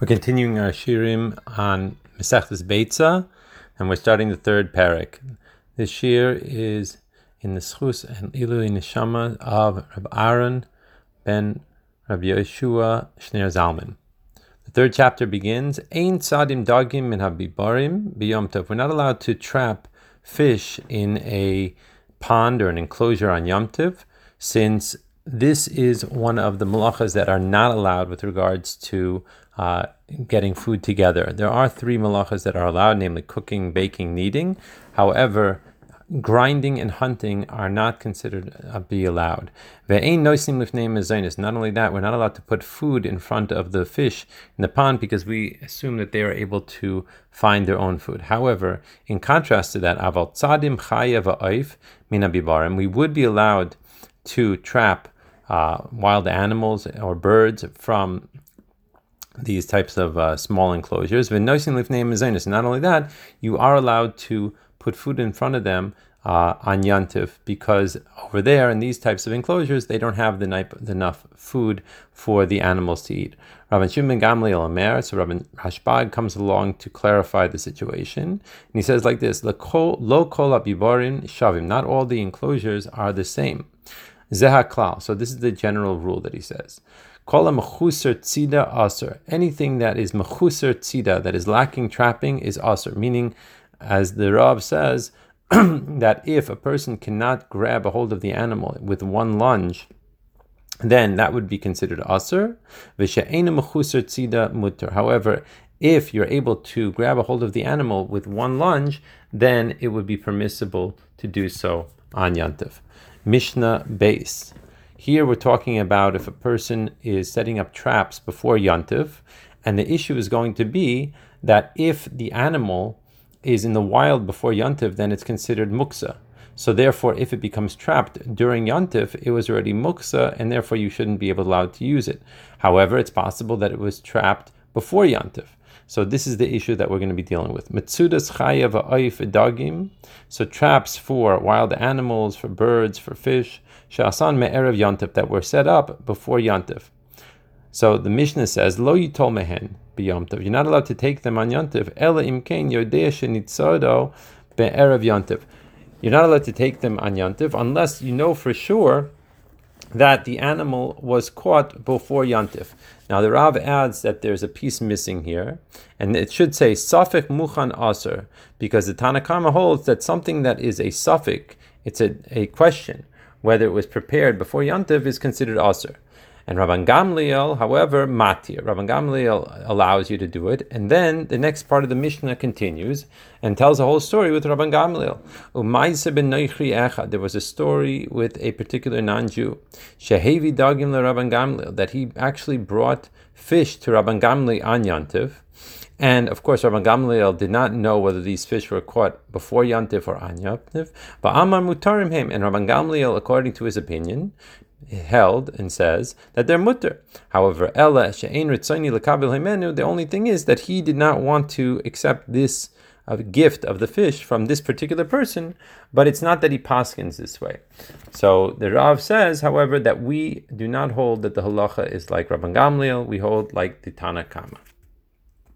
We're continuing our shirim on Masechtas Beitza, and we're starting the third parak. This shir is in the schus and ilui neshama of Rab Aaron ben Rab Yeshua Shneir Zalman. The third chapter begins, Ein tzadim dagim min habibarim biyom tov. We're not allowed to trap fish in a pond or an enclosure on Yom Tov, since this is one of the malachas that are not allowed with regards to uh, getting food together. There are three malachas that are allowed, namely cooking, baking, kneading. However, grinding and hunting are not considered uh, be allowed. Not only that, we're not allowed to put food in front of the fish in the pond because we assume that they are able to find their own food. However, in contrast to that, aval tzadim chayev mina bibarim, we would be allowed to trap uh, wild animals or birds from these types of uh, small enclosures. Not only that, you are allowed to put food in front of them uh, on Yantiv because over there in these types of enclosures they don't have the enough food for the animals to eat. Rabban Shimon Amer, so Rabban Rashbag comes along to clarify the situation, and he says like this: "Lo kol shavim." Not all the enclosures are the same. Zeha So this is the general rule that he says. Kol mechuser tzida aser. Anything that is mechuser tzida, that is lacking trapping, is aser. Meaning, as the Rav says, that if a person cannot grab a hold of the animal with one lunge, then that would be considered aser. mutter. However, if you're able to grab a hold of the animal with one lunge, then it would be permissible to do so on Yantiv. Mishnah base. Here we're talking about if a person is setting up traps before Yantiv, and the issue is going to be that if the animal is in the wild before Yantiv, then it's considered muksa. So therefore, if it becomes trapped during Yantiv, it was already muksa, and therefore you shouldn't be able allowed to use it. However, it's possible that it was trapped before Yantiv. So this is the issue that we're going to be dealing with. Metzudas chayav dagim. So traps for wild animals, for birds, for fish. Shasan me'erev yantif that were set up before yantif. So the Mishnah says, Lo yitol mehen b'yomtiv. You're not allowed to take them on yantiv. Ela imkein yodea shenitzado be'erev yantiv. You're not allowed to take them on yantiv unless you know for sure that the animal was caught before Yantif. Now the Rav adds that there's a piece missing here, and it should say Safik Muchan Aser, because the Tanna Kamma holds that something that is a safek, it's a, a question, whether it was prepared before Yantif is considered Aser. And Rabban Gamliel, however, matir. Rabban Gamliel allows you to do it. And then the next part of the Mishnah continues and tells a whole story with Rabban Gamliel. ben There was a story with a particular non-Jew. Shehevi dagim Rabban Gamliel that he actually brought fish to Rabban Gamliel on Yantiv. And of course, Rabban Gamliel did not know whether these fish were caught before Yantif or on Yantif. But Amar Mutarim him, and Rabban Gamliel, according to his opinion, held and says that they're mutter. However, Ella she'ein ritzoni lekabil himenu. The only thing is that he did not want to accept this uh, gift of the fish from this particular person, but it's not that he paskins this way. So the Rav says, however, that we do not hold that the halacha is like Rabban Gamliel. We hold like the Tanna Kamma.